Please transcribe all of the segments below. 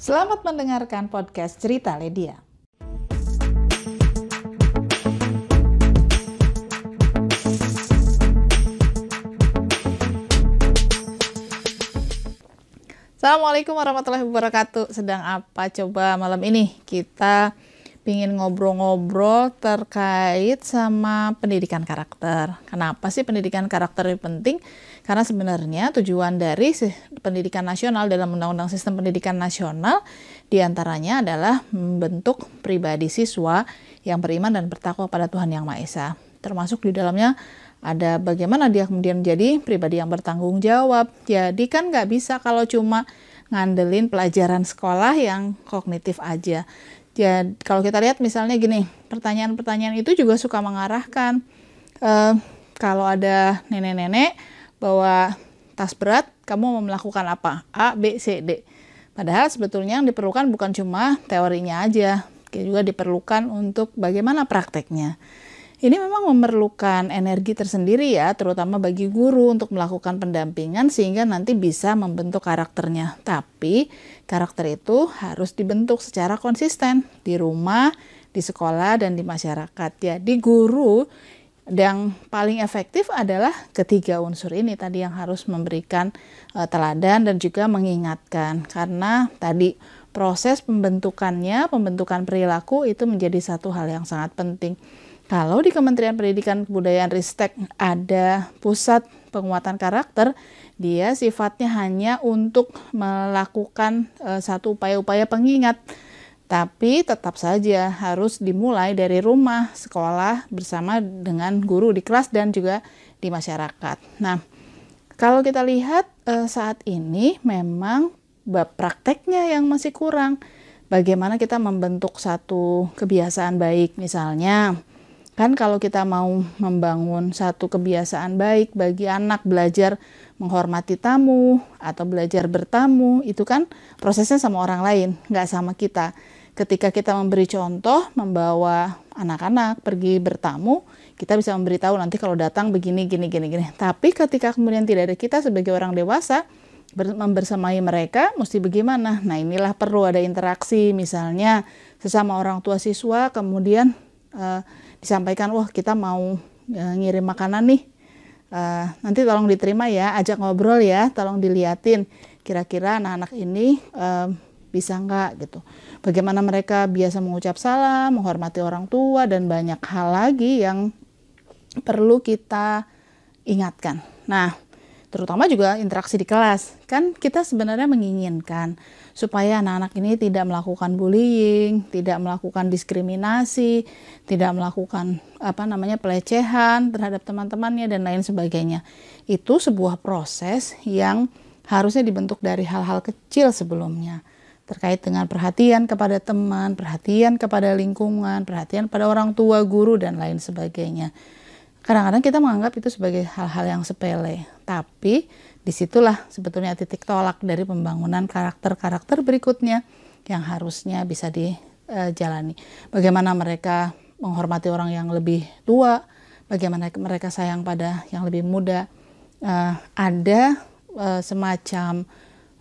Selamat mendengarkan podcast Cerita Ledia. Assalamualaikum warahmatullahi wabarakatuh. Sedang apa coba malam ini? Kita pingin ngobrol-ngobrol terkait sama pendidikan karakter. Kenapa sih pendidikan karakter ini penting? Karena sebenarnya tujuan dari pendidikan nasional dalam Undang-Undang Sistem Pendidikan Nasional di antaranya adalah membentuk pribadi siswa yang beriman dan bertakwa pada Tuhan Yang Maha Esa. Termasuk di dalamnya ada bagaimana dia kemudian menjadi pribadi yang bertanggung jawab. Jadi kan nggak bisa kalau cuma ngandelin pelajaran sekolah yang kognitif aja. Ya, kalau kita lihat misalnya gini, pertanyaan-pertanyaan itu juga suka mengarahkan. Uh, kalau ada nenek-nenek bawa tas berat, kamu mau melakukan apa? A, B, C, D. Padahal sebetulnya yang diperlukan bukan cuma teorinya aja, juga diperlukan untuk bagaimana prakteknya. Ini memang memerlukan energi tersendiri ya, terutama bagi guru untuk melakukan pendampingan sehingga nanti bisa membentuk karakternya. Tapi karakter itu harus dibentuk secara konsisten di rumah, di sekolah, dan di masyarakat. Jadi guru yang paling efektif adalah ketiga unsur ini tadi yang harus memberikan uh, teladan dan juga mengingatkan karena tadi proses pembentukannya, pembentukan perilaku itu menjadi satu hal yang sangat penting. Kalau di Kementerian Pendidikan Kebudayaan Ristek ada pusat penguatan karakter, dia sifatnya hanya untuk melakukan e, satu upaya-upaya pengingat. Tapi tetap saja harus dimulai dari rumah, sekolah bersama dengan guru di kelas dan juga di masyarakat. Nah, kalau kita lihat e, saat ini memang prakteknya yang masih kurang. Bagaimana kita membentuk satu kebiasaan baik misalnya Kan kalau kita mau membangun satu kebiasaan baik bagi anak belajar menghormati tamu atau belajar bertamu, itu kan prosesnya sama orang lain, nggak sama kita. Ketika kita memberi contoh, membawa anak-anak pergi bertamu, kita bisa memberitahu nanti kalau datang begini, gini, gini, gini. Tapi ketika kemudian tidak ada kita sebagai orang dewasa, membersamai mereka mesti bagaimana? Nah inilah perlu ada interaksi misalnya sesama orang tua siswa kemudian uh, disampaikan wah kita mau uh, ngirim makanan nih. Uh, nanti tolong diterima ya ajak ngobrol ya tolong diliatin kira-kira anak-anak ini uh, bisa nggak? Gitu. Bagaimana mereka biasa mengucap salam menghormati orang tua dan banyak hal lagi yang perlu kita ingatkan. Nah terutama juga interaksi di kelas. Kan kita sebenarnya menginginkan supaya anak-anak ini tidak melakukan bullying, tidak melakukan diskriminasi, tidak melakukan apa namanya pelecehan terhadap teman-temannya dan lain sebagainya. Itu sebuah proses yang harusnya dibentuk dari hal-hal kecil sebelumnya terkait dengan perhatian kepada teman, perhatian kepada lingkungan, perhatian pada orang tua, guru dan lain sebagainya. Kadang-kadang kita menganggap itu sebagai hal-hal yang sepele, tapi di situlah sebetulnya titik tolak dari pembangunan karakter-karakter berikutnya yang harusnya bisa dijalani. Bagaimana mereka menghormati orang yang lebih tua, bagaimana mereka sayang pada yang lebih muda. Uh, ada uh, semacam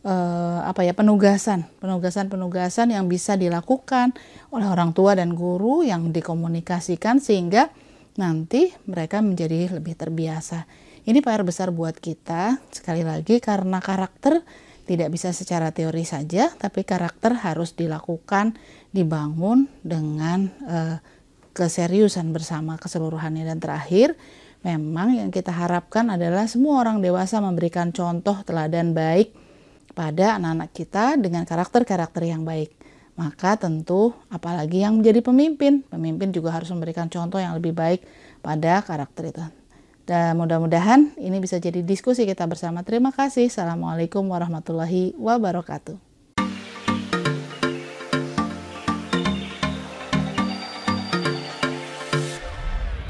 uh, apa ya penugasan, penugasan-penugasan yang bisa dilakukan oleh orang tua dan guru yang dikomunikasikan sehingga nanti mereka menjadi lebih terbiasa. Ini PR besar buat kita, sekali lagi karena karakter tidak bisa secara teori saja, tapi karakter harus dilakukan, dibangun dengan uh, keseriusan bersama keseluruhannya. Dan terakhir, memang yang kita harapkan adalah semua orang dewasa memberikan contoh teladan baik pada anak-anak kita dengan karakter-karakter yang baik maka tentu apalagi yang menjadi pemimpin, pemimpin juga harus memberikan contoh yang lebih baik pada karakter itu. Dan mudah-mudahan ini bisa jadi diskusi kita bersama. Terima kasih. Assalamualaikum warahmatullahi wabarakatuh.